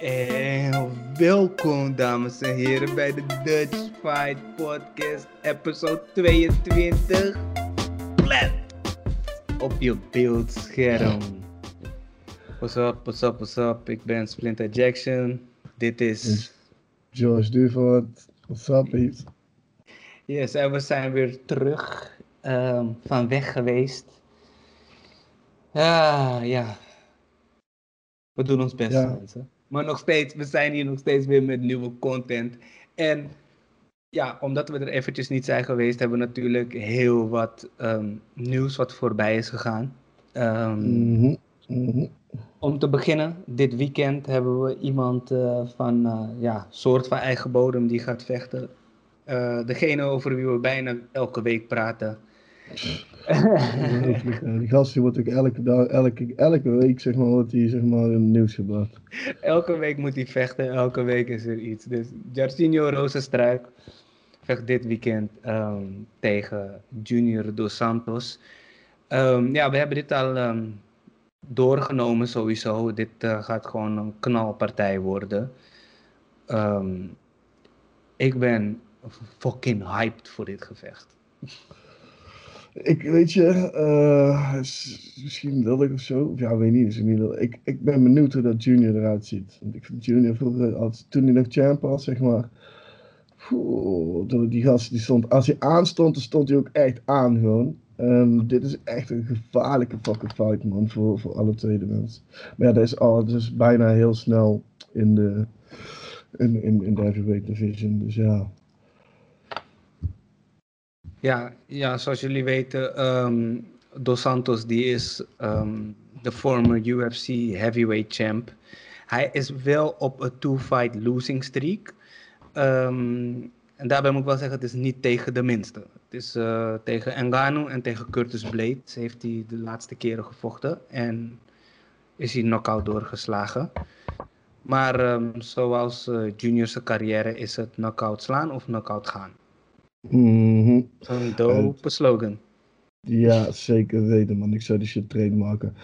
En welkom, dames en heren, bij de Dutch Fight Podcast, episode 22. Plat op je beeldscherm. What's up, what's up, what's up? Ik ben Splinter Jackson. Dit is. George Duvert. What's up, Pete? Yes, en we zijn weer terug ehm, van weg geweest. Ja, ja. We doen ons best, Ja. mensen. Maar nog steeds, we zijn hier nog steeds weer met nieuwe content. En ja, omdat we er eventjes niet zijn geweest, hebben we natuurlijk heel wat ehm, nieuws wat voorbij is gegaan. Ehm, Mhm, mhm. Om te beginnen, dit weekend hebben we iemand eh, van, eh, ja, soort van eigen bodem die gaat vechten. Eh, degene over wie we bijna elke week praten. Die gast die wordt ook elke, dag, elke, elke week zeg maar, wordt die, zeg maar, in het nieuws gebracht. Elke week moet hij vechten, elke week is er iets. Dus Jarcinho Rozenstruik vecht dit weekend ehm, tegen Junior Dos Santos. Ehm, ja, we hebben dit al ehm, doorgenomen sowieso. Dit eh, gaat gewoon een knalpartij worden. Ik ben fucking hyped voor dit gevecht. Ik weet je, eh, is misschien wil ik of zo. Ja, weet niet. Is niet wil- ik, ik ben benieuwd hoe dat Junior eruit ziet. Want ik vind Junior vroeger, als, toen hij nog champ was, zeg maar. Poeh, die gast die stond, als hij aanstond, dan stond hij ook echt aan gewoon. En dit is echt een gevaarlijke fucking fight, man, voor, voor alle tweede mensen. Maar ja, dat is, al, dat is bijna heel snel in de, in, in, in de heavyweight division. Dus ja. Ja, ja, zoals jullie weten, ehm, Dos Santos die is ehm, de former UFC heavyweight champ. Hij is wel op een two-fight losing streak. Ehm, en daarbij moet ik wel zeggen, het is niet tegen de minste. Het is eh, tegen Ngannou en tegen Curtis Blades heeft hij de laatste keren gevochten. En is hij knockout doorgeslagen. Maar zoals Junior's carrière is het knockout slaan of knockout gaan. Mhm. Een dope slogan. Ja, zeker weten, man. Ik zou die shit trademarken.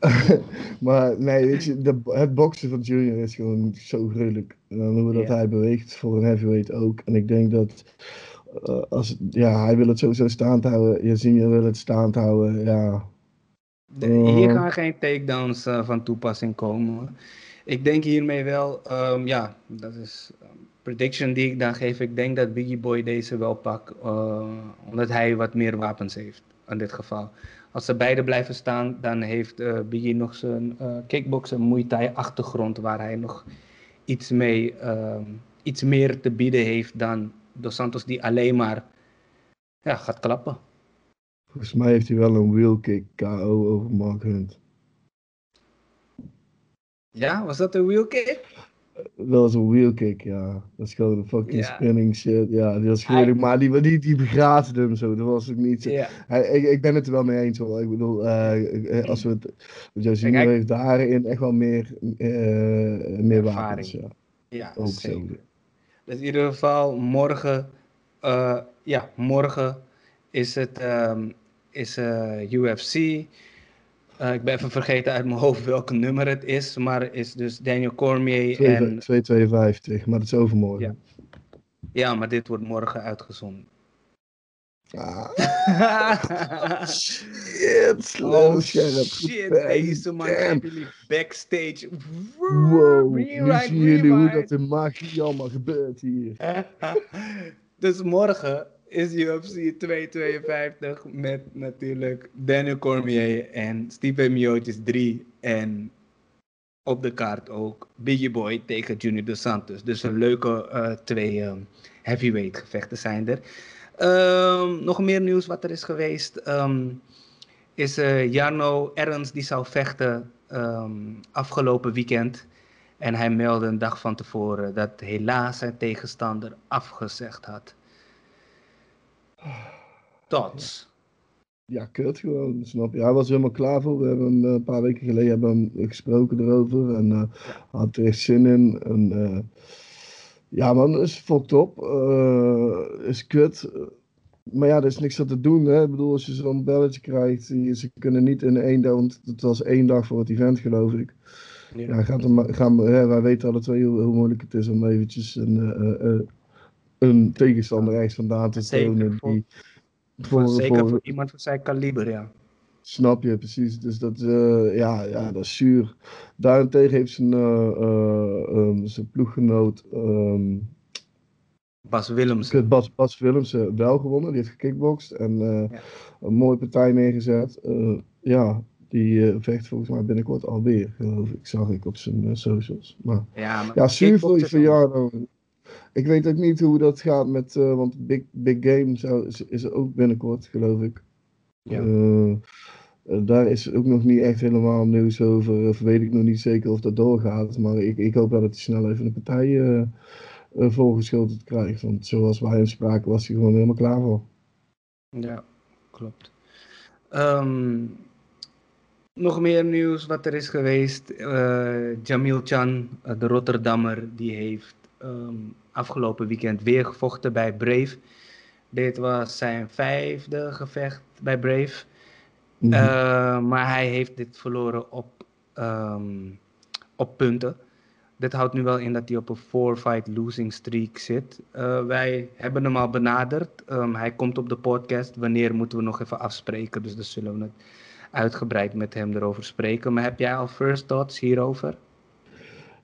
maar nee, weet je, de, het boksen van Junior is gewoon zo gruwelijk. En dan hoe dat hij beweegt voor een heavyweight ook. En ik denk dat, eh, als, ja, hij wil het sowieso staand houden. Junior wil het staand houden, ja. De- hier gaan geen takedowns eh, van toepassing komen. hoor. Ik denk hiermee wel, ehm, ja, dat is een prediction die ik dan geef. Ik denk dat Biggie Boy deze wel pakt, eh, omdat hij wat meer wapens heeft in dit geval. Als ze beide blijven staan, dan heeft eh, Biggie nog zijn eh kickboksen Muay Thai achtergrond waar hij nog iets, mee, ehm, iets meer te bieden heeft dan Dos Santos die alleen maar ja, gaat klappen. Volgens mij heeft hij wel een wheelkick KO over Mark Hunt. Ja, was dat een wheelkick? Wel eens een wheelkick, ja. Dat is gewoon een fucking spinning shit. Ja, die was gruwelijk. Maar die, die, die begraafde hem zo. Dat was ook niet zo. Ik, ik ben het er wel mee eens hoor. Ik bedoel, eh, eh, als we het. Josino hij- heeft daarin echt wel meer, eh, meer wapens. Ja. Ja, Ook zeker. zo. Dus in ieder geval, morgen, ja, morgen is het um, is, UFC. Eh, ik ben even vergeten uit mijn hoofd welke nummer het is, maar is dus Daniel Cormier Twee- en... 252, maar dat is overmorgen. Ja. Ja, maar dit wordt morgen uitgezonden. Ah, shit, slow oh shit, Bang, deze man hebben jullie backstage. Wow, nu zien jullie hoe dat in magie allemaal gebeurt hier. dus morgen is UFC 252 met natuurlijk Daniel Cormier en Stipe Miocic 3 en op de kaart ook Biggie Boy tegen Junior Dos Santos. Dus een leuke eh, twee ehm, heavyweight gevechten zijn er. Ehm, nog meer nieuws wat er is geweest ehm, is eh, Jarno Ernst die zou vechten ehm, afgelopen weekend. En hij meldde een dag van tevoren dat helaas zijn tegenstander afgezegd had. Tots. Ja, kut gewoon, snap je. Hij was helemaal klaar voor. We hebben hem eh, een paar weken geleden hebben hem gesproken erover. En eh, had er echt zin in. En, eh, ja man, is fucked op. Eh, is kut. Maar ja, er is niks aan te doen. Hè? Ik bedoel, als je zo'n belletje krijgt. Ze kunnen niet in één dag, want het was één dag voor het event geloof ik. Ja, gaat hem, gaan, hè, wij weten alle twee hoe, hoe, moeilijk het is om eventjes een, een tegenstander rechts vandaan te tonen. Die, voor, zeker voor, iemand van zijn kaliber, ja. Snap je, precies. Dus dat, uh, ja, ja, dat is zuur. Daarentegen heeft zijn, um, zijn ploeggenoot... Um, Bas Willemsen. Bas, Bas Willemsen wel gewonnen. Die heeft gekickboxd en ja. een mooie partij neergezet. ja, die vecht volgens mij binnenkort alweer, geloof ik. Zag ik op zijn socials. Maar, ja, maar ja zuur voor je verjaardag. Ik weet ook niet hoe dat gaat met, uh, want Big, Big Game zou, is, is er ook binnenkort, geloof ik. Ja. Uh, daar is ook nog niet echt helemaal nieuws over. Of weet ik nog niet zeker of dat doorgaat. Maar ik, ik hoop dat hij snel even een partij uh, volgeschoteld krijgt. Want zoals wij hem spraken, was hij gewoon helemaal klaar voor. Ja, klopt. Um, nog meer nieuws wat er is geweest. Jamil Chan, de Rotterdammer, die heeft um, afgelopen weekend weer gevochten bij Brave. Dit was zijn vijfde gevecht bij Brave. Mm maar hij heeft dit verloren op, um, op punten. Dit houdt nu wel in dat hij op een four-fight losing streak zit. Uh, wij hebben hem al benaderd. Um, hij komt op de podcast. Wanneer moeten we nog even afspreken? Dus dan zullen we het uitgebreid met hem erover spreken. Maar heb jij al first thoughts hierover?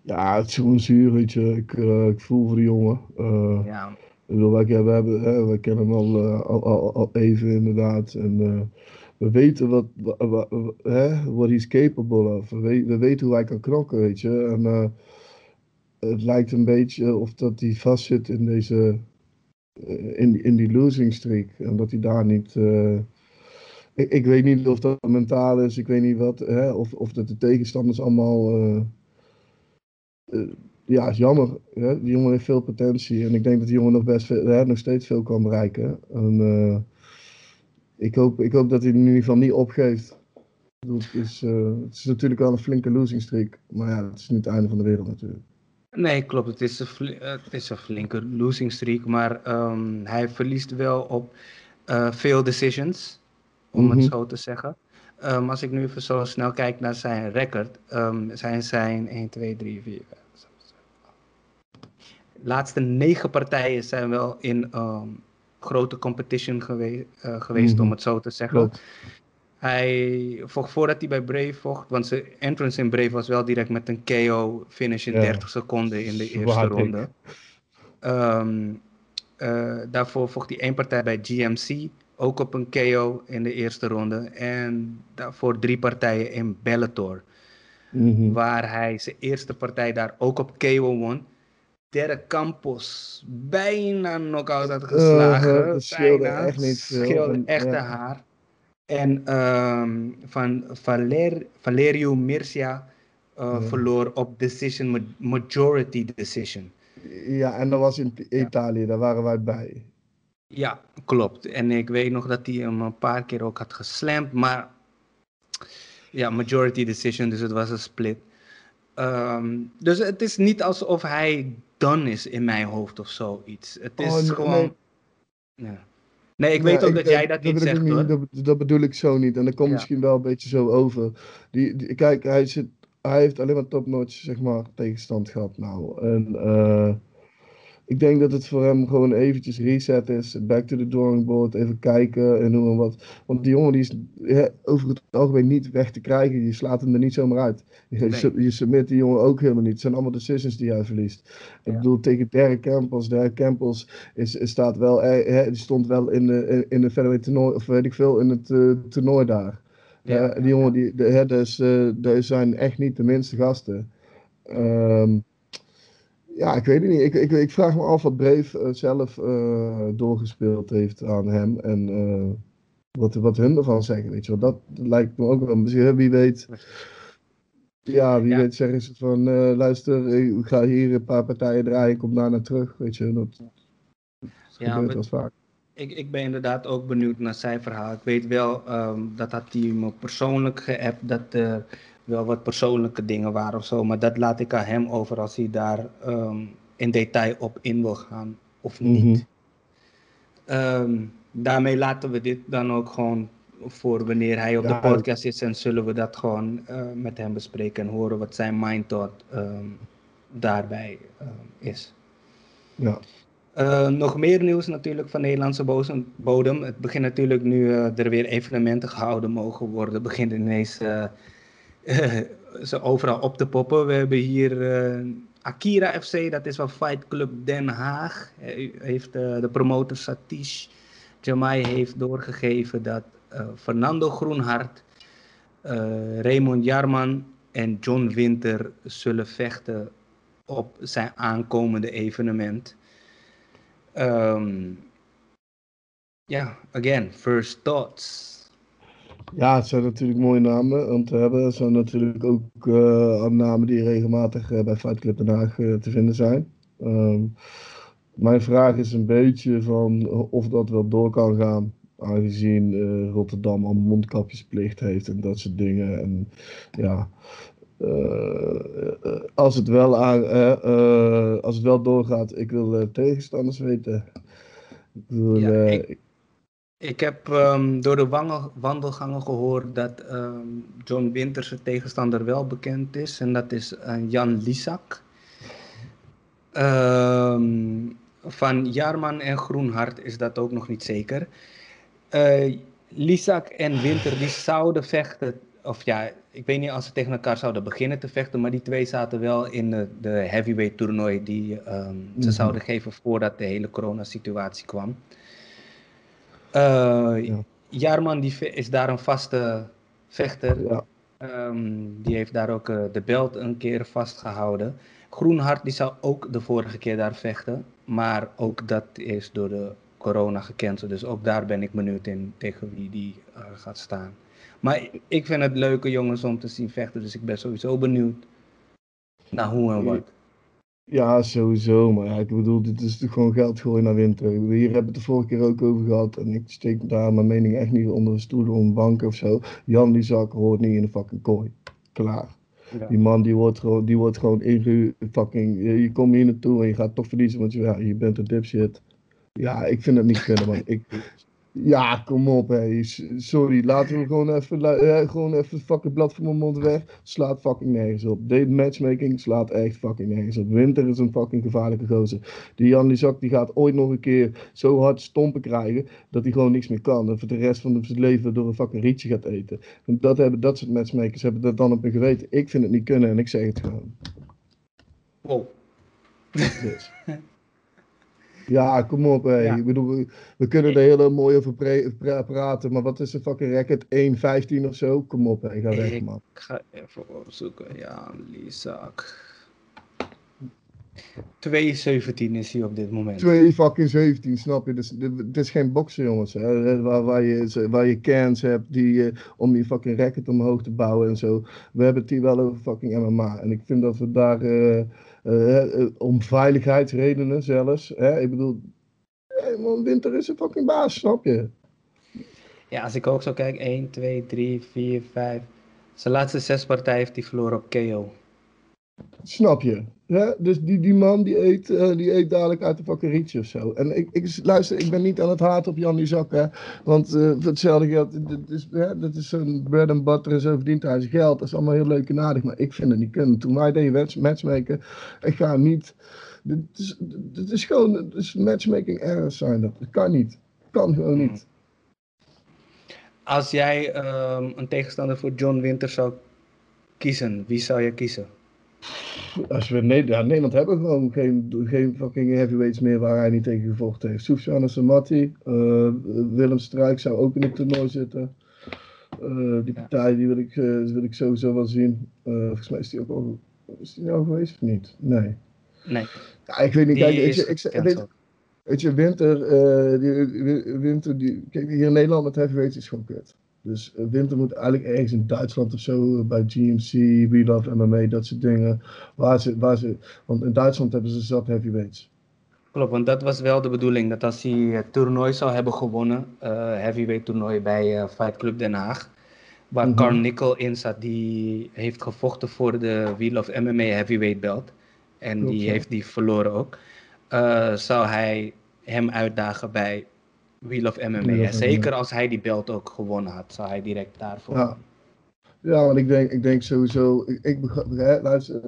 Ja, het is gewoon zuur, weet je. Ik, uh, ik voel voor de jongen. Uh, ja. Ik bedoel, wij, we, hebben, hè, wij kennen hem al, uh, al, al, al, even inderdaad. En we weten wat, wat, hè, what he's capable of. We, we, we, weten hoe hij kan knokken, weet je. En het lijkt een beetje of dat hij vastzit in deze... In, in die losing streak. En dat hij daar niet... Ik, ik, weet niet of dat mentaal is. Ik weet niet wat. Hè, of, of dat de tegenstanders allemaal ja, is jammer. Hè? Die jongen heeft veel potentie. En ik denk dat die jongen nog best veel, hè, nog steeds veel kan bereiken. En, uh, ik, hoop, ik hoop dat hij in ieder geval niet opgeeft. Het is, uh, het is natuurlijk wel een flinke losing streak. Maar ja, het is niet het einde van de wereld natuurlijk. Nee, klopt. Het is een, het is een flinke losing streak. Maar um, hij verliest wel op uh, veel decisions. Om mm -hmm. het mhm. zo te zeggen. Um, als ik nu even zo snel kijk naar zijn record, um, zijn zijn 1, 2, 3, 4, 5, 6, 7, laatste negen partijen zijn wel in um, grote competition gewe uh, geweest, mm -hmm. om het zo te zeggen. Klopt. Hij vocht voordat hij bij Brave vocht, want zijn entrance in Brave was wel direct met een KO finish in ja. 30 seconden in de eerste ronde. Um, uh, daarvoor vocht hij één partij bij GMC, ook op een KO in de eerste ronde. En daarvoor drie partijen in Bellator. Mm -hmm. Waar hij zijn eerste partij daar ook op KO won. Derek Campos bijna knock-out had geslagen. Uh, dat scheelde bijna, echt niet veel. Scheelde echt ja. haar. En um, van Valer, Valerio Mircia uh, ja. verloor op decision, majority decision. Ja, en dat was in Italië, ja. daar waren wij bij. Ja, klopt. En ik weet nog dat hij hem een paar keer ook had geslamd, maar ja, majority decision, dus het was een split. Um, dus het is niet alsof hij done is in mijn hoofd of zoiets. Het is oh, gewoon. Nee. Ja. Nee, ik weet ook ik, dat jij dat, dat niet zegt hoor. Dat, dat, bedoel ik zo niet. En dat komt ja. misschien wel een beetje zo over. Die, die, kijk, hij, zit, hij heeft alleen maar topnotch, zeg maar, tegenstand gehad nou. En uh, ik denk dat het voor hem gewoon eventjes reset is. Back to the drawing board. Even kijken en noem maar wat. Want die jongen die is over het algemeen niet weg te krijgen. Je slaat hem er niet zomaar uit. Je, nee. je submit die jongen ook helemaal niet. Het zijn allemaal decisions die hij verliest. Ja. Ik bedoel, tegen Derek Campos. Derek Campos is, is staat wel, hij, die stond wel in de, in de featherweight toernooi, of weet ik veel, in het uh, toernooi daar. Ja, uh, die jongen, die, de, hè, dus, uh, zijn echt niet de minste gasten. Um, ja, ik weet het niet. Ik, ik, ik vraag me af wat Brave uh, zelf uh, doorgespeeld heeft aan hem. En uh, wat, wat hun ervan zeggen. Weet je wel. Dat, dat lijkt me ook wel. Misschien, wie weet. Ja, wie ja. weet zeggen ze van. luister, ik ga hier een paar partijen draaien. Ik kom daarna terug. Weet je. Dat, dat ja, gebeurt wel vaak. Ik, ik ben inderdaad ook benieuwd naar zijn verhaal. Ik weet wel, um, dat had hij me persoonlijk geappt. Dat wel wat persoonlijke dingen waren of zo. Maar dat laat ik aan hem over als hij daar um, in detail op in wil gaan of niet. Mm -hmm. um, daarmee laten we dit dan ook gewoon voor wanneer hij op Ja, de podcast is. En zullen we dat gewoon eh, met hem bespreken en horen wat zijn mind thought ehm, daarbij ehm, is. Ja. Eh, nog meer nieuws natuurlijk van Nederlandse bodem. Het begint natuurlijk nu eh, er weer evenementen gehouden mogen worden. begint ineens ze overal op te poppen. We hebben hier eh, Akira FC, dat is van Fight Club Den Haag. Heeft eh, de promotor Satish Jamai heeft doorgegeven dat eh, Fernando Groenhart, Raymond Jarman en John Winter zullen vechten op zijn aankomende evenement. Ehm, Ja, again, first thoughts. Ja, het zijn natuurlijk mooie namen om te hebben. Het zijn natuurlijk ook eh, namen die regelmatig eh, bij Fight Club Den Haag eh, te vinden zijn. Ehm, mijn vraag is een beetje van of dat wel door kan gaan. Aangezien Rotterdam al mondkapjesplicht heeft en dat soort dingen. En ja, als, het wel aan, als het wel doorgaat, ik wil tegenstanders weten. Ik wil, Ja, ik- Ik heb ehm, door de wandelgangen gehoord dat ehm, John Winters tegenstander wel bekend is. En dat is eh, Jan Lisak. Ehm, van Jaarman en Groenhart is dat ook nog niet zeker. Eh Lisak en Winter die zouden vechten. Of ja, ik weet niet als ze tegen elkaar zouden beginnen te vechten. Maar die twee zaten wel in de, de heavyweight toernooi die ze Mhm. zouden geven voordat de hele coronasituatie kwam. Eh Ja. Jaarman die is daar een vaste vechter. ja. Ehm, die heeft daar ook eh, de belt een keer vastgehouden. Groenhart die zou ook de vorige keer daar vechten. Maar ook dat is door de corona gecanceld. Dus ook daar ben ik benieuwd in tegen wie die eh, gaat staan. Maar ik vind het leuke jongens om te zien vechten. Dus ik ben sowieso benieuwd naar hoe en wat. Ja, sowieso. Maar ja, ik bedoel, dit is toch gewoon geld gooien naar winter. Hier hebben we het de vorige keer ook over gehad. En ik steek daar mijn mening echt niet onder een stoel of een bank of zo. Jan die zak hoort niet in de fucking kooi. Klaar. Ja. Die man die wordt gewoon, die wordt gewoon inge... Fucking, je, je komt hier naartoe en je gaat toch verliezen, want je, ja, je bent een dipshit. Ja, ik vind het niet kunnen, man. Ik, ja, kom op, hé. Sorry, laten we gewoon even, eh, gewoon even fucking blad van mijn mond weg. Slaat fucking nergens op. Deze matchmaking slaat echt fucking nergens op. Winter is een fucking gevaarlijke gozer. Die Jan Lizak die gaat ooit nog een keer zo hard stompen krijgen dat hij gewoon niks meer kan. En voor de rest van zijn leven door een fucking rietje gaat eten. En dat, hebben, dat soort matchmakers hebben dat dan op hun geweten. Ik vind het niet kunnen en ik zeg het gewoon. Wow. Dus. Ja, kom op. Ja. Ik bedoel, we, kunnen er heel mooi over praten, maar wat is een fucking record? 1,15 of zo? Kom op, hé. Ga weg, Ik man. ga even opzoeken. Ja, Lisak. 2,17 is hij op dit moment. 2 fucking 17, snap je? Dus, dit, dit is geen boksen, jongens. Hè? Waar, waar, je, waar je cans hebt die, eh, om je fucking record omhoog te bouwen en zo. We hebben het hier wel over fucking MMA. En ik vind dat we daar, eh, eh, eh, om veiligheidsredenen zelfs, hè? ik bedoel, hey, man, Winter is een fucking baas, snap je? Ja, als ik ook zo kijk, 1, 2, 3, 4, 5. Zijn laatste zes partijen heeft hij verloren op KO. Snap je? Dus die, die man die eet, eh, die eet dadelijk uit de fucking rietje of zo. En ik, ik, luister, ik ben niet aan het haat op Jan Lizak, hè. Want eh, hetzelfde geld, dit is, hè, dat is zo'n bread and butter en zo verdient hij zijn geld. Dat is allemaal heel leuk en aardig, maar ik vind het niet kunnen. Toen wij deden match- matchmaken, ik ga niet... Dit is, is gewoon, is matchmaking errors zijn dat. Dat kan niet. Kan gewoon niet. Als jij ehm, een tegenstander voor John Winter zou kiezen, wie zou je kiezen? Als we ja, Nederland hebben gewoon geen, geen fucking heavyweights meer waar hij niet tegen gevochten heeft. Sofiane Samati, eh Willem Struik zou ook in het toernooi zitten. Eh, die partij die wil, ik, eh, wil ik sowieso wel zien. Volgens mij is die ook al. Is die nou geweest of niet? Nee. Nee, Ja, ik weet niet. Kijk, ik, zeg- weet, weet je, Winter, die- Winter die, kijk, hier in Nederland met heavyweights is gewoon kut. Dus eh, Winter moet eigenlijk ergens in Duitsland of zo, eh, bij GMC, We Love MMA, dat soort dingen. Waar ze, waar ze, want in Duitsland hebben ze zat heavyweights. Klopt, want dat was wel de bedoeling. Dat als hij het toernooi zou hebben gewonnen, eh heavyweight toernooi bij eh, Fight Club Den Haag, waar Mhm. Carl Nickel in zat, die heeft gevochten voor de Wheel of MMA heavyweight belt. En Klopt, die ja. heeft die verloren ook. Eh, zou hij hem uitdagen bij Wheel of MMA. Wheel of En zeker als hij die belt ook gewonnen had, zou hij direct daarvoor. Ja. Ja, want ik denk, ik denk sowieso, ik, ik hè, luister,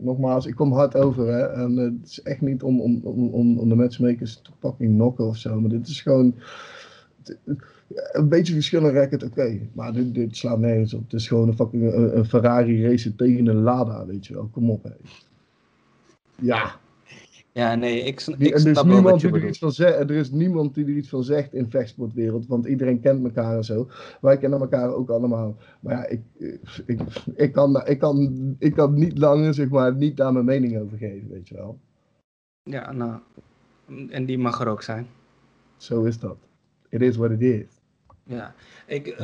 nogmaals, ik kom hard over, hè, en eh, het is echt niet om, om, om, om, de matchmakers te fucking knocken of zo, maar dit is gewoon, het- een beetje verschillende record, oké, maar dit, dit slaat nergens op. Het is gewoon een fucking een, een Ferrari race tegen een Lada, weet je wel, kom op, hè. Ja, Ja, nee, ik, die- ik en er is niemand die er iets van zegt, er is niemand die er iets van zegt in vechtsportwereld, want iedereen kent elkaar en zo. Wij kennen elkaar ook allemaal. Maar ja, ik, ik, ik, kan, ik, kan, ik kan niet langer, zeg maar, niet daar mijn mening over geven, weet je wel. Ja, nou, en die mag er ook zijn. Zo is dat. It is what it is. Ja, ik.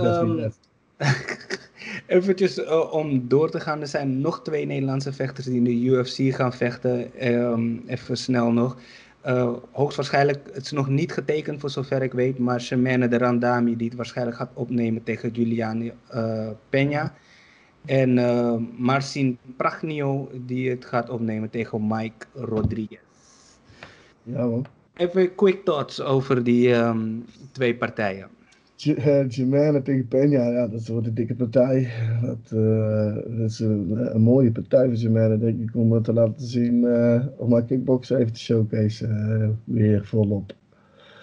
eventjes eh, om door te gaan. Er zijn nog twee Nederlandse vechters die in de UFC gaan vechten. Ehm, even snel nog. Eh, hoogstwaarschijnlijk, het is nog niet getekend voor zover ik weet, maar Shemane de Randami die het waarschijnlijk gaat opnemen tegen Julian eh Peña. En Marcin Pragnio die het gaat opnemen tegen Mike Rodriguez. Ja. Even quick thoughts over die ehm, twee partijen. J- eh, tegen Peña, ja, dat wordt een dikke partij. Dat, eh, dat is een, een mooie partij voor Jermaine, denk ik, om het te laten zien. eh om haar kickboxen even te showcase eh, weer volop.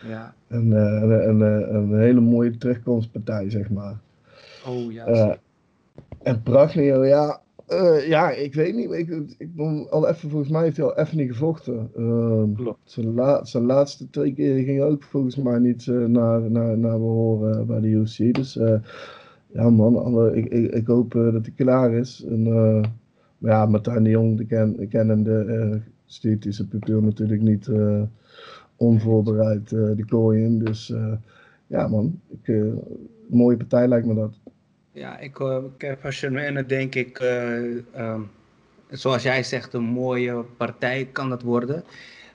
Ja. Een, eh, een, een, hele mooie terugkomstpartij, zeg maar. Oh ja. Eh, en Pragnio, ja, eh, ja, ik weet niet. Ik, ik ben al even, volgens mij heeft hij al even niet gevochten. Ehm, Klopt. zijn, la, zijn laatste twee keer ging ook volgens mij niet eh, naar, naar, naar behoren bij de UFC. Dus eh, ja, man, alle, ik, ik, ik hoop eh, dat hij klaar is. En, eh, maar ja, Martijn de Jong, de ken, kennende, eh, stuurt hij zijn pupil natuurlijk niet eh, onvoorbereid eh, de kooi in. Dus eh, ja, man, ik, eh, mooie partij lijkt me dat. Ja, ik, eh, ik heb van Sherman denk ik, eh, ehm, zoals jij zegt, een mooie partij kan dat worden.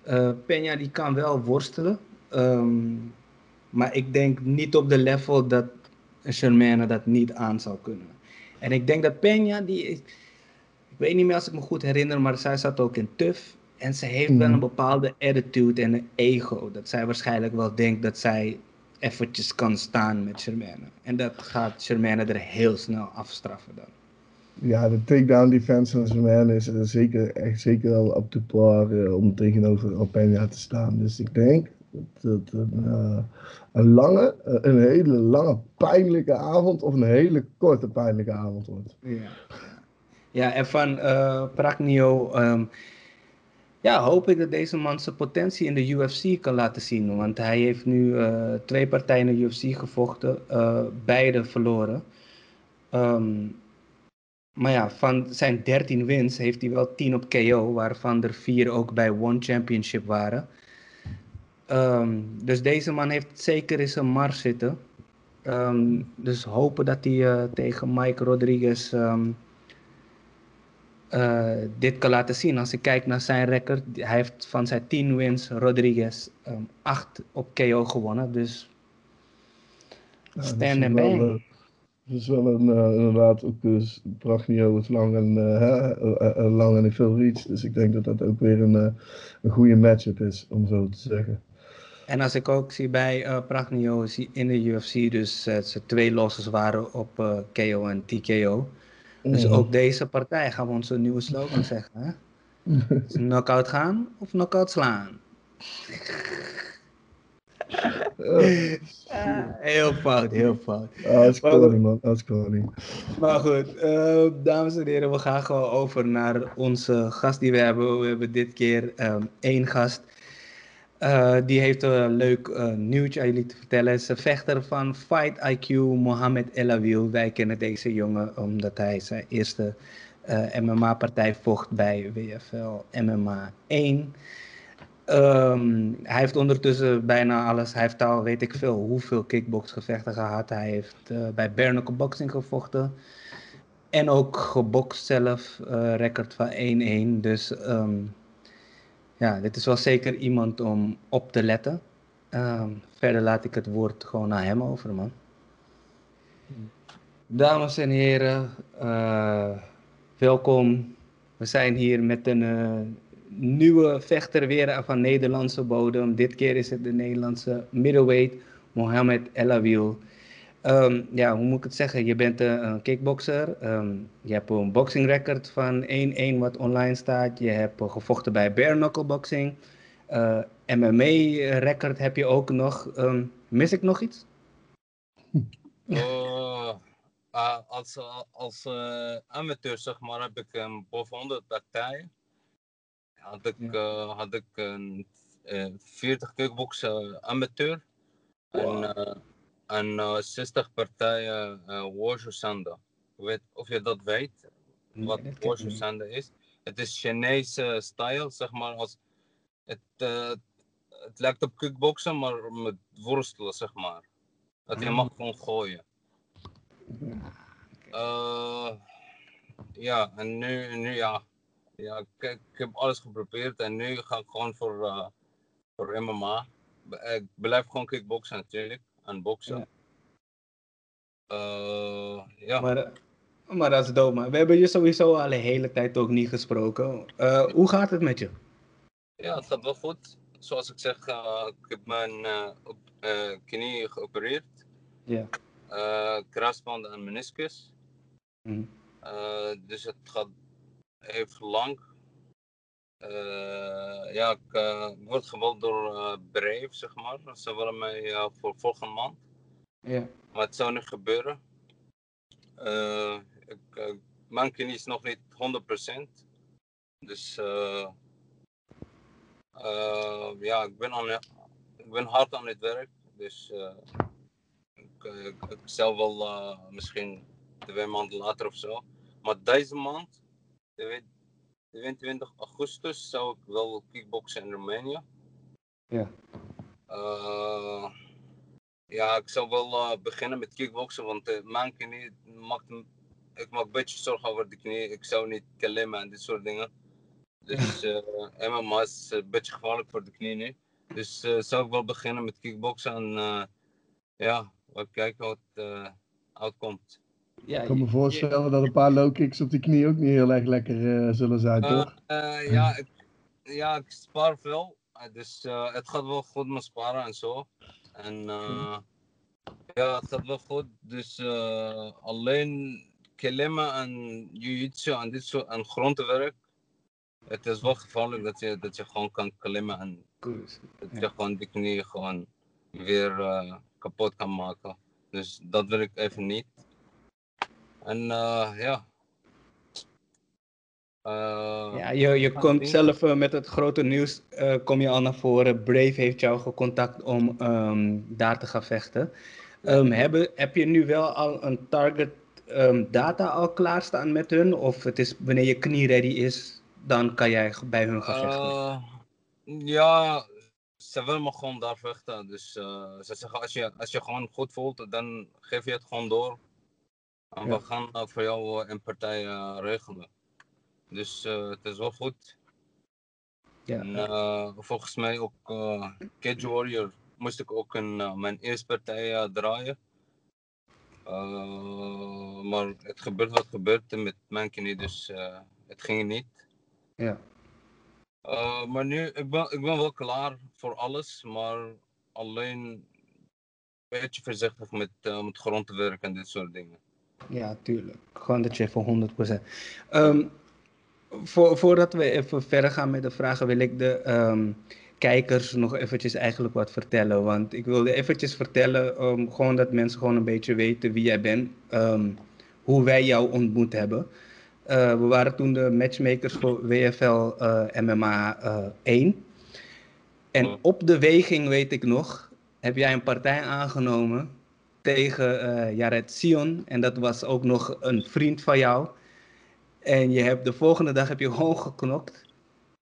Eh Peña die kan wel worstelen, ehm, maar ik denk niet op de level dat Sherman dat niet aan zou kunnen. En ik denk dat Peña, die, ik weet niet meer als ik me goed herinner, maar zij zat ook in TUF. En ze heeft wel Mhm. een bepaalde attitude en een ego. Dat zij waarschijnlijk wel denkt dat zij eventjes kan staan met Shermane. En dat gaat Shermane er heel snel afstraffen dan. Ja, de takedown defense van Zeman is eh, zeker, echt zeker wel op de par eh, om tegenover Alpeña te staan. Dus ik denk dat het een, eh, een lange, eh, een hele lange pijnlijke avond of een hele korte pijnlijke avond wordt. Ja, ja en van Pragnio ehm, ja, hoop ik dat deze man zijn potentie in de UFC kan laten zien. Want hij heeft nu eh, twee partijen in de UFC gevochten, eh, beide verloren. Ehm, maar ja, van zijn 13 wins heeft hij wel 10 op KO, waarvan er 4 ook bij One Championship waren. Ehm, dus deze man heeft zeker in zijn mars zitten. Ehm, dus hopen dat hij eh, tegen Mike Rodriguez ehm, eh, dit kan laten zien. Als ik kijk naar zijn record, hij heeft van zijn 10 wins Rodriguez 8 op KO gewonnen. Dus Ja, stand wel, eh, Dat is wel een, eh, inderdaad ook dus is lang en, lang en veel reach. Dus ik denk dat dat ook weer een, een goede matchup is, om zo te zeggen. En als ik ook zie bij eh Pragnio in de UFC, dus eh, ze twee losses waren op KO en TKO. Dus ook deze partij gaan we onze nieuwe slogan zeggen. Hè? Het knockout gaan of knockout slaan? Ah, heel fout, heel fout. ah, dat is corny, man. Dat is corny. Maar goed, eh, dames en heren, we gaan gewoon over naar onze gast die we hebben. We hebben dit keer ehm, één gast. Eh, die heeft een leuk eh, nieuwtje aan jullie te vertellen. Een vechter van Fight IQ, Mohamed El Awil. Wij kennen deze jongen omdat hij zijn eerste eh, MMA-partij vocht bij WFL MMA 1. Ehm, hij heeft ondertussen bijna alles. Hij heeft al weet ik veel hoeveel kickboxgevechten gehad. Hij heeft bij Bernacle Boxing gevochten. En ook gebokst zelf. record van 1-1. Dus ehm, ja, dit is wel zeker iemand om op te letten. Ehm, verder laat ik het woord gewoon naar hem over, man. Dames en heren, eh, welkom. We zijn hier met een eh, nieuwe vechter weer van Nederlandse bodem. Dit keer is het de Nederlandse middleweight Mohamed Elawil. Um, ja, hoe moet ik het zeggen? Je bent een kickboxer. Ehm, je hebt een boxing record van 1-1 wat online staat. Je hebt gevochten bij bare knuckle boxing. Uh, MMA record heb je ook nog. Um, mis ik nog iets? Uh, als als uh, amateur zeg maar heb ik um, boven 100 partijen. Had ik, ja. had ik een 40 kickboksen amateur. Wow. En en 60 uh, partijen uh, Warrior Sanda. Weet, of je dat weet, wat nee, Sanda is. Het is Chinese style, zeg maar. Als, het, uh, het lijkt op kickboksen, maar met worstelen, zeg maar. Dat je mag gewoon gooien. Uh, ja, en nu, nu ja. ja ik, ik, heb alles geprobeerd en nu ga ik gewoon voor, uh, voor MMA. Ik blijf gewoon kickboksen natuurlijk en boksen. Ja. Uh, ja. Maar, maar dat is man. We hebben je sowieso al de hele tijd ook niet gesproken. Uh, hoe gaat het met je? Ja, het gaat wel goed. Zoals ik zeg, ik heb mijn op, knie geopereerd. Ja. kruisband en meniscus. Mm. dus het gaat even lang. Uh, ja, ik uh, word gebeld door uh, Brave, zeg maar. Ze willen mij voor volgende maand. Ja. Maar het zou niet gebeuren. ik, mijn knie is nog niet 100%. Dus ja, ik ben, aan, ik ben hard aan het werk. Dus ik, ik, ik, zou wel misschien twee maanden later of zo. Maar deze maand, je weet 22 augustus zou ik wel kickboksen in Roemenië. Ja. Uh, ja, ik zou wel uh, beginnen met kickboksen, want uh, mijn knie maakt, ik maak een beetje zorgen over de knie. Ik zou niet klimmen en dit soort dingen. Dus MMA is een beetje gevaarlijk voor de knie nu. Dus zou ik wel beginnen met kickboksen en ja, we kijken wat uitkomt. Ja, ik kan me voorstellen dat een paar low kicks op de knie ook niet heel erg lekker uh, zullen zijn, uh, toch? Uh, ja, ik, ja, ik spaar veel. Dus het gaat wel goed met sparen en zo. En ja, het gaat wel goed. Dus alleen klimmen en jiu-jitsu en dit soort en grondwerk. Het is wel gevaarlijk dat je, dat je gewoon kan klimmen en Goed. dat je gewoon die knie gewoon weer kapot kan maken. Dus dat wil ik even niet. En uh, ja. Uh, ja, je, je komt zelf uh, met het grote nieuws, kom je al naar voren. Brave heeft jou gecontact om um, daar te gaan vechten. Um, hebben, heb je nu wel al een target um, data al klaarstaan met hun? Of het is wanneer je knie ready is, dan kan jij bij hun gaan vechten? ja, ze willen me gewoon daar vechten. Dus ze zeggen als je, als je gewoon goed voelt, dan geef je het gewoon door. En ja. we gaan voor jou uh, een partij uh, regelen. Dus het is wel goed. Ja. En, volgens mij ook Cage Warrior moest ik ook een, mijn eerste partij draaien. maar het gebeurt wat gebeurt met mijn knie, dus het ging niet. Ja. maar nu, ik ben, ik ben wel klaar voor alles, maar alleen een beetje voorzichtig met, met grond te werken en dit soort dingen. Ja, tuurlijk. Gewoon dat je voor 100%. Um, voor, voordat we even verder gaan met de vragen, wil ik de um, kijkers nog eventjes eigenlijk wat vertellen. Want ik wilde eventjes vertellen, um, gewoon dat mensen gewoon een beetje weten wie jij bent. hoe wij jou ontmoet hebben. Uh, we waren toen de matchmakers voor WFL uh, MMA uh, 1. En op de weging, weet ik nog, heb jij een partij aangenomen tegen uh, Jared Sion. En dat was ook nog een vriend van jou. En je hebt de volgende dag heb je gewoon geknokt.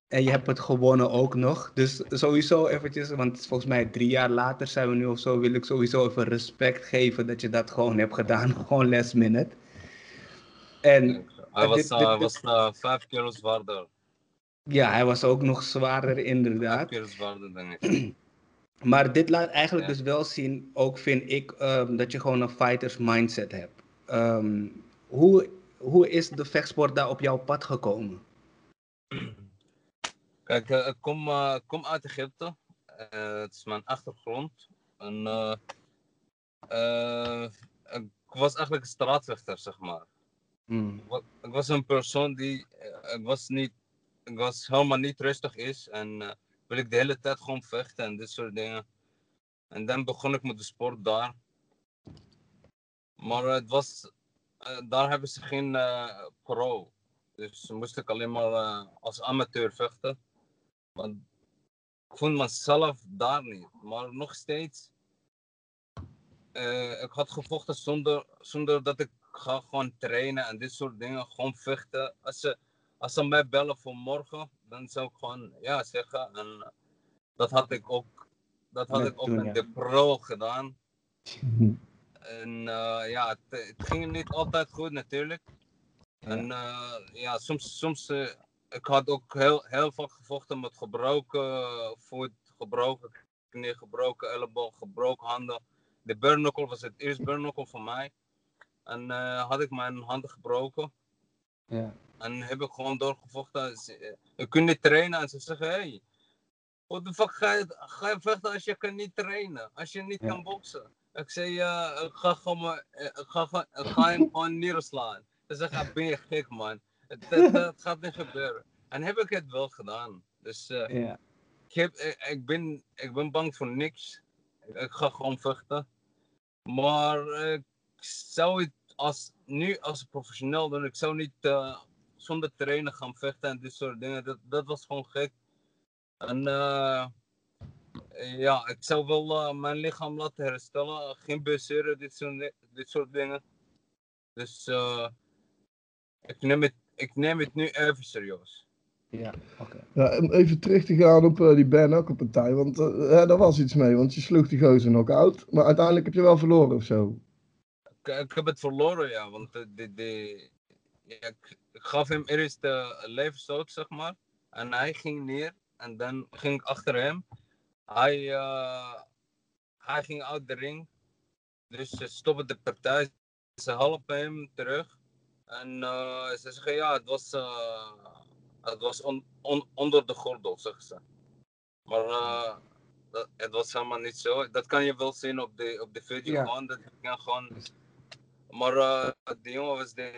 En je hebt het gewonnen ook nog. Dus sowieso eventjes, want volgens mij drie jaar later zijn we nu of zo, wil ik sowieso even respect geven dat je dat gewoon hebt gedaan. Gewoon last minute. En hij was, dit, dit, uh, was uh, vijf keer zwaarder. Ja, hij was ook nog zwaarder inderdaad. Vijf keer zwaarder dan ik. Maar dit laat eigenlijk dus wel zien, ook vind ik, um, dat je gewoon een fighters mindset hebt. Um, hoe, hoe is de vechtsport daar op jouw pad gekomen? Kijk, uh, ik kom, uh, kom uit Egypte. Uh, het is mijn achtergrond. En eh, ik was eigenlijk een straatvechter, zeg maar. Hmm. Ik was een persoon die, eh, ik was niet, ik was helemaal niet rustig is en eh, wil ik de hele tijd gewoon vechten en dit soort dingen. En dan begon ik met de sport daar. Maar het was, eh, daar hebben ze geen eh, pro. Dus moest ik alleen maar eh, als amateur vechten. Want ik vond mezelf daar niet. Maar nog steeds, ik had gevochten zonder, zonder dat ik ga gewoon trainen en dit soort dingen. Gewoon vechten. Als ze, als ze mij bellen voor morgen, dan zou ik gewoon ja zeggen. En dat had ik ook, dat had Met ik ook in ja. de pro gedaan. En eh, ja, het, het ging niet altijd goed natuurlijk. Ja. En eh, ja, soms, soms eh, ik had ook heel, heel vaak gevochten met gebroken voet, gebroken knie, gebroken elleboog, gebroken handen. De bare knuckle was het eerste knuckle voor mij. En had ik mijn handen gebroken. Ja. En heb ik gewoon doorgevochten. Ze- eh, Ik kon niet trainen en ze zeggen, hey, what the fuck ga je, ga je vechten als je kan niet trainen? Als je niet Ja. kan boksen? Ik zei, ja, ik ga, gewoon, maar- eh, ik ga, gewoon- ik ga hem gewoon neerslaan. Ze zeggen, ben je gek man? Het, het, het gaat niet gebeuren. En heb ik het wel gedaan. Dus eh, Ja. ik, heb, ik, ik ben, ik ben bang voor niks. Ik, ik ga gewoon vechten. Maar ik zou het als, nu als professioneel doen. Ik zou niet zonder trainen gaan vechten en dit soort dingen. Dat, dat was gewoon gek. En eh, ja, ik zou wel eh, mijn lichaam laten herstellen. Geen blessure, dit soort, dit soort dingen. Dus eh, ik, neem het, ik neem het nu even serieus. Ja. Oké. Ja, om even terug te gaan op die Ben ook partij, want eh, ja, daar was iets mee, want je sloeg die gozer knock-out, maar uiteindelijk heb je wel verloren of zo. Ik, ik heb het verloren, ja. Want de, de, de- ja, ik, ik gaf hem eerst de levensstoot, zeg maar. En hij ging neer. En dan ging ik achter hem. Hij, eh, hij ging uit de ring. Dus ze stoppen de partij. Ze helpen hem terug. En eh, ze zeggen, ja, het was, eh, het was on- on- onder de gordel, zeggen ze. Maar dat, het was helemaal niet zo. Dat kan je wel zien op de, op de video. Ja. Gewoon, dat kan gewoon maar eh die jongen was de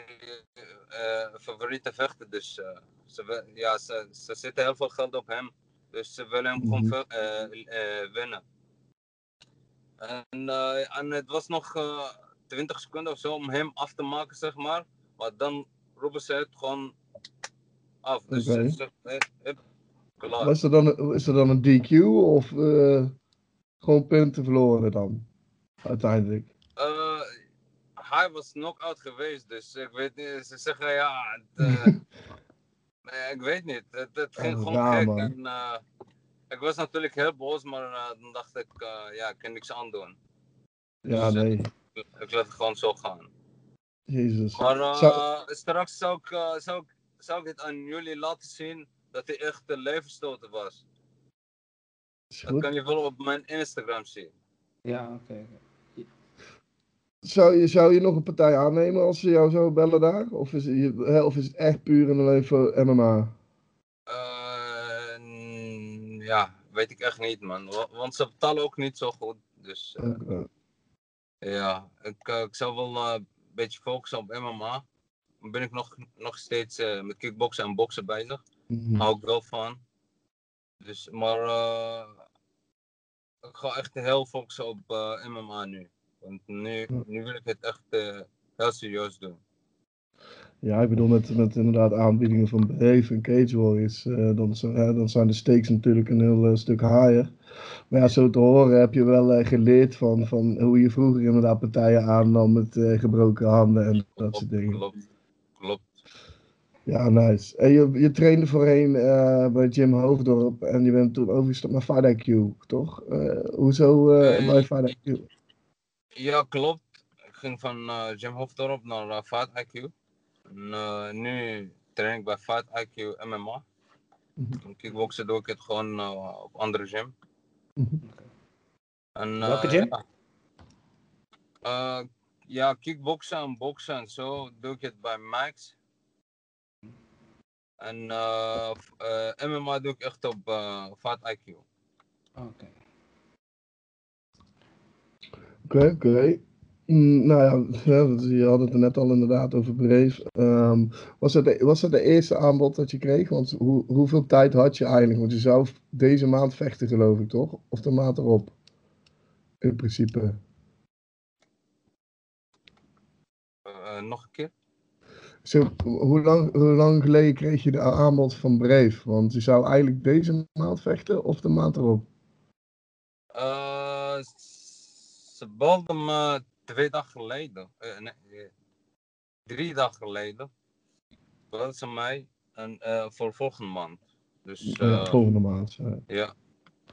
eh, favoriete vechter, dus eh, ze, ja, ze, ze zetten heel veel geld op hem. Dus ze willen hem gewoon Mhm. winnen. En, en het was nog eh 20 seconden of zo om hem af te maken, zeg maar. Maar dan roepen ze het gewoon af. Dus ze klaar. Was er dan, is er dan een DQ of eh, gewoon punten verloren dan, uiteindelijk? Hij was knock-out geweest, dus ik weet niet. Ze zeggen ja. Het, eh, nee, ik weet niet. Het, het ging Oh, gewoon raar, gek. En, eh, ik was natuurlijk heel boos, maar eh, dan dacht ik, ja, ik kan niks aan doen. Ja, nee, Ik, ik laat het gewoon zo gaan. jezus. Maar Zou- straks zou ik, zou, ik, zou ik het aan jullie laten zien dat hij echt een levensstoten was. Is Dat kan je wel op mijn Instagram zien. Ja, oké. Zou je, zou je nog een partij aannemen als ze jou zo bellen daar? Of is, of is het echt puur en alleen voor MMA? Eh, mm, ja, weet ik echt niet, man. Wa- Want ze betalen ook niet zo goed. Dus eh, ja, ik, eh, ik zou wel een beetje focussen op MMA. Dan ben ik nog, nog steeds met kickboksen en boksen bezig. Mhm. Hou ik wel van. Dus, maar ik ga echt heel focussen op MMA nu. Want nu, nu wil ik het echt eh, heel serieus doen. Ja, ik bedoel met, met inderdaad aanbiedingen van Brave en Cage Warriors, eh, dan, dan zijn de stakes natuurlijk een heel eh, stuk higher. Maar ja, zo te horen heb je wel geleerd van, van hoe je vroeger inderdaad partijen aannam met gebroken handen en dat soort dingen. Klopt. Klopt. Ja, nice. En je, je trainde voorheen bij Jim Hoofddorp en je bent toen overgestapt naar Fight IQ, toch? Hoezo bij Fight IQ? Ja, klopt. Ik ging van eh Jim Hofdorp naar uh, Fight IQ. En, eh, nu train ik bij Fight IQ MMA. Mhm. En kickboksen doe ik het gewoon eh, op andere gym. Mhm. En, eh, Welke gym? Ja, Eh, ja, kickboksen en boksen en zo doe ik het bij Max. En eh, eh, MMA doe ik echt op eh Fight IQ. Oké. Oké, oké. Mm, nou ja, je had het er net al inderdaad over Breef. Ehm, was, het de, was het de eerste aanbod dat je kreeg? Want hoe, hoeveel tijd had je eigenlijk? Want je zou deze maand vechten, geloof ik, toch? Of de maand erop? In principe. Eh, nog een keer? Zo, hoe, lang, hoe lang geleden kreeg je de aanbod van Breef? Want je zou eigenlijk deze maand vechten of de maand erop? Eh, ze belden me twee dagen geleden. eh, nee, eh, drie dagen geleden. Belden ze mij en, eh, voor volgende maand. Dus eh, volgende maand. ja. ja.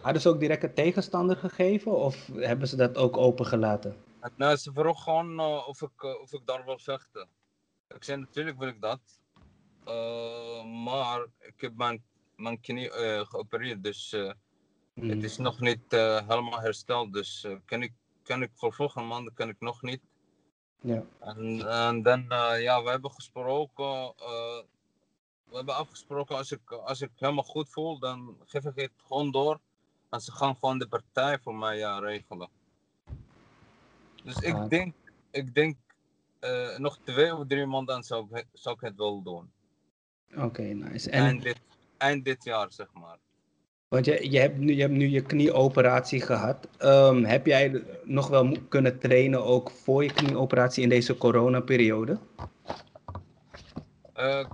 Hadden ze ook direct een tegenstander gegeven of hebben ze dat ook opengelaten? En, nou, ze vroeg gewoon of, ik, of ik daar wil vechten. Ik zei natuurlijk wil ik dat. Eh, maar ik heb mijn, mijn knie geopereerd, dus eh, Hmm. het is nog niet eh, helemaal hersteld. Dus kan, ik, kan ik voor volgende maand kan ik nog niet. Ja. En, en dan, eh, ja, we hebben gesproken. eh, we hebben afgesproken, als ik, als ik helemaal goed voel, dan geef ik het gewoon door. En ze gaan gewoon de partij voor mij ja, regelen. Dus ik Ah. denk, ik denk eh, nog twee of drie maanden zou ik, het- zou ik het wel doen. Oké, nice. En, Eind dit, eind dit jaar, zeg maar. Want je, je, hebt nu, je hebt nu je knieoperatie gehad. Ehm, heb jij nog wel kunnen trainen ook voor je knieoperatie in deze coronaperiode? Eh,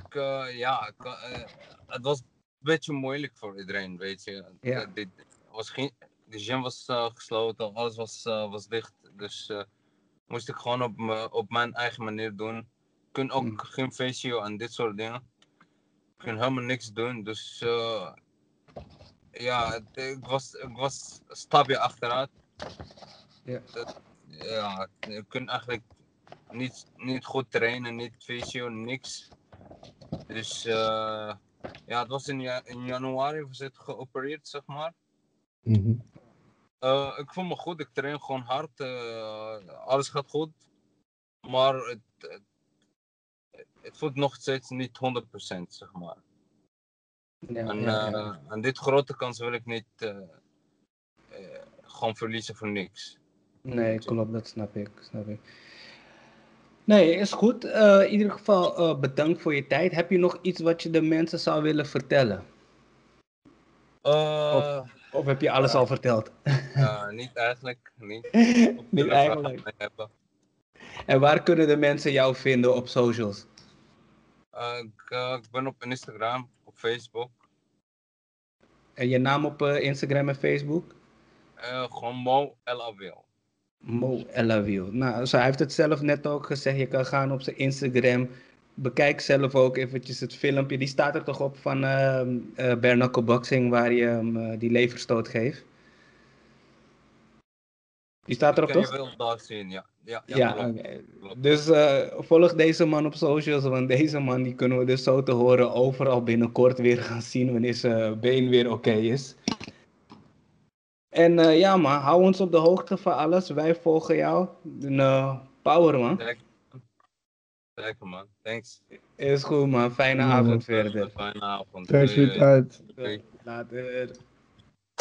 ja, eh, het was een beetje moeilijk voor iedereen, weet je. Ja. Eh, dit was geen, de gym was gesloten, alles was, was dicht. Dus moest ik gewoon op, op mijn eigen manier doen. Ik kon ook Mm. geen fysio en dit soort dingen. Ik kon helemaal niks doen. Dus ja, het- ik, was, ik was een stapje achteruit. Ja. Ja, ik kon eigenlijk niet, niet goed trainen, niet fysio, niks. Dus eh, ja, het was in, ja- in januari was het geopereerd, zeg maar. Mhm. Eh, ik voel me goed, ik train gewoon hard, eh, alles gaat goed. Maar het, het, het voelt nog steeds niet 100%, zeg maar. Ja, En, ja, ja. eh, en dit grote kans wil ik niet eh, eh, gewoon verliezen voor niks. Nee, klopt, dat snap ik. Snap ik. Nee, is goed. In ieder geval eh, bedankt voor je tijd. Heb je nog iets wat je de mensen zou willen vertellen? Of heb je alles al verteld? niet eigenlijk, niet. Niet eigenlijk. En waar kunnen de mensen jou vinden op socials? Ik ben op Instagram, op Facebook. En je naam op eh, Instagram en Facebook? Eh, gewoon Mo El Awil. Mo Elawiel. Nou, zo, hij heeft het zelf net ook gezegd. Je kan gaan op zijn Instagram. Bekijk zelf ook eventjes het filmpje. Die staat er toch op van bare knuckle boxing, waar je hem die leverstoot geeft. Die staat erop Kan je toch? wel daar zien, ja. Ja, ja, Ja, klopt, oké. klopt. Dus eh, volg deze man op socials, want deze man die kunnen we dus zo te horen overal binnenkort weer gaan zien wanneer zijn been weer oké is. En eh, ja man, hou ons op de hoogte van alles. Wij volgen jou. En, eh, power man. Lekker. Man, thanks. Is goed man, fijne Ja, avond verder. Fijne avond. Doei. Later.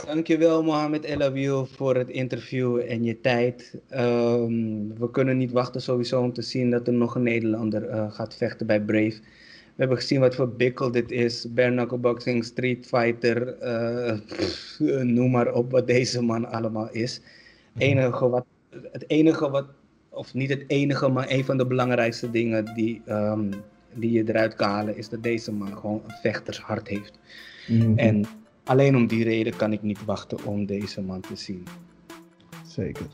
Dankjewel Mohamed El Awiel voor het interview en je tijd. Ehm, we kunnen niet wachten sowieso om te zien dat er nog een Nederlander eh, gaat vechten bij Brave. We hebben gezien wat voor bikkel dit is. Bare boxing, street fighter, eh, pff, noem maar op wat deze man allemaal is. Enige wat, het enige wat, of niet het enige, maar een van de belangrijkste dingen die, ehm, die je eruit kan halen is dat deze man gewoon een vechtershart heeft. Mhm. En alleen om die reden kan ik niet wachten om deze man te zien. Zeker.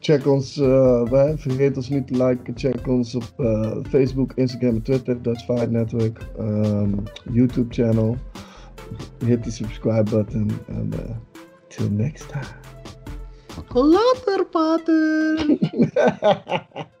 Check ons, eh, wij- vergeet ons niet te liken. Check ons op eh, Facebook, Instagram en Twitter, Dutch Fight Network, ehm, YouTube channel. Hit die subscribe button en eh, till next time. Later, pater!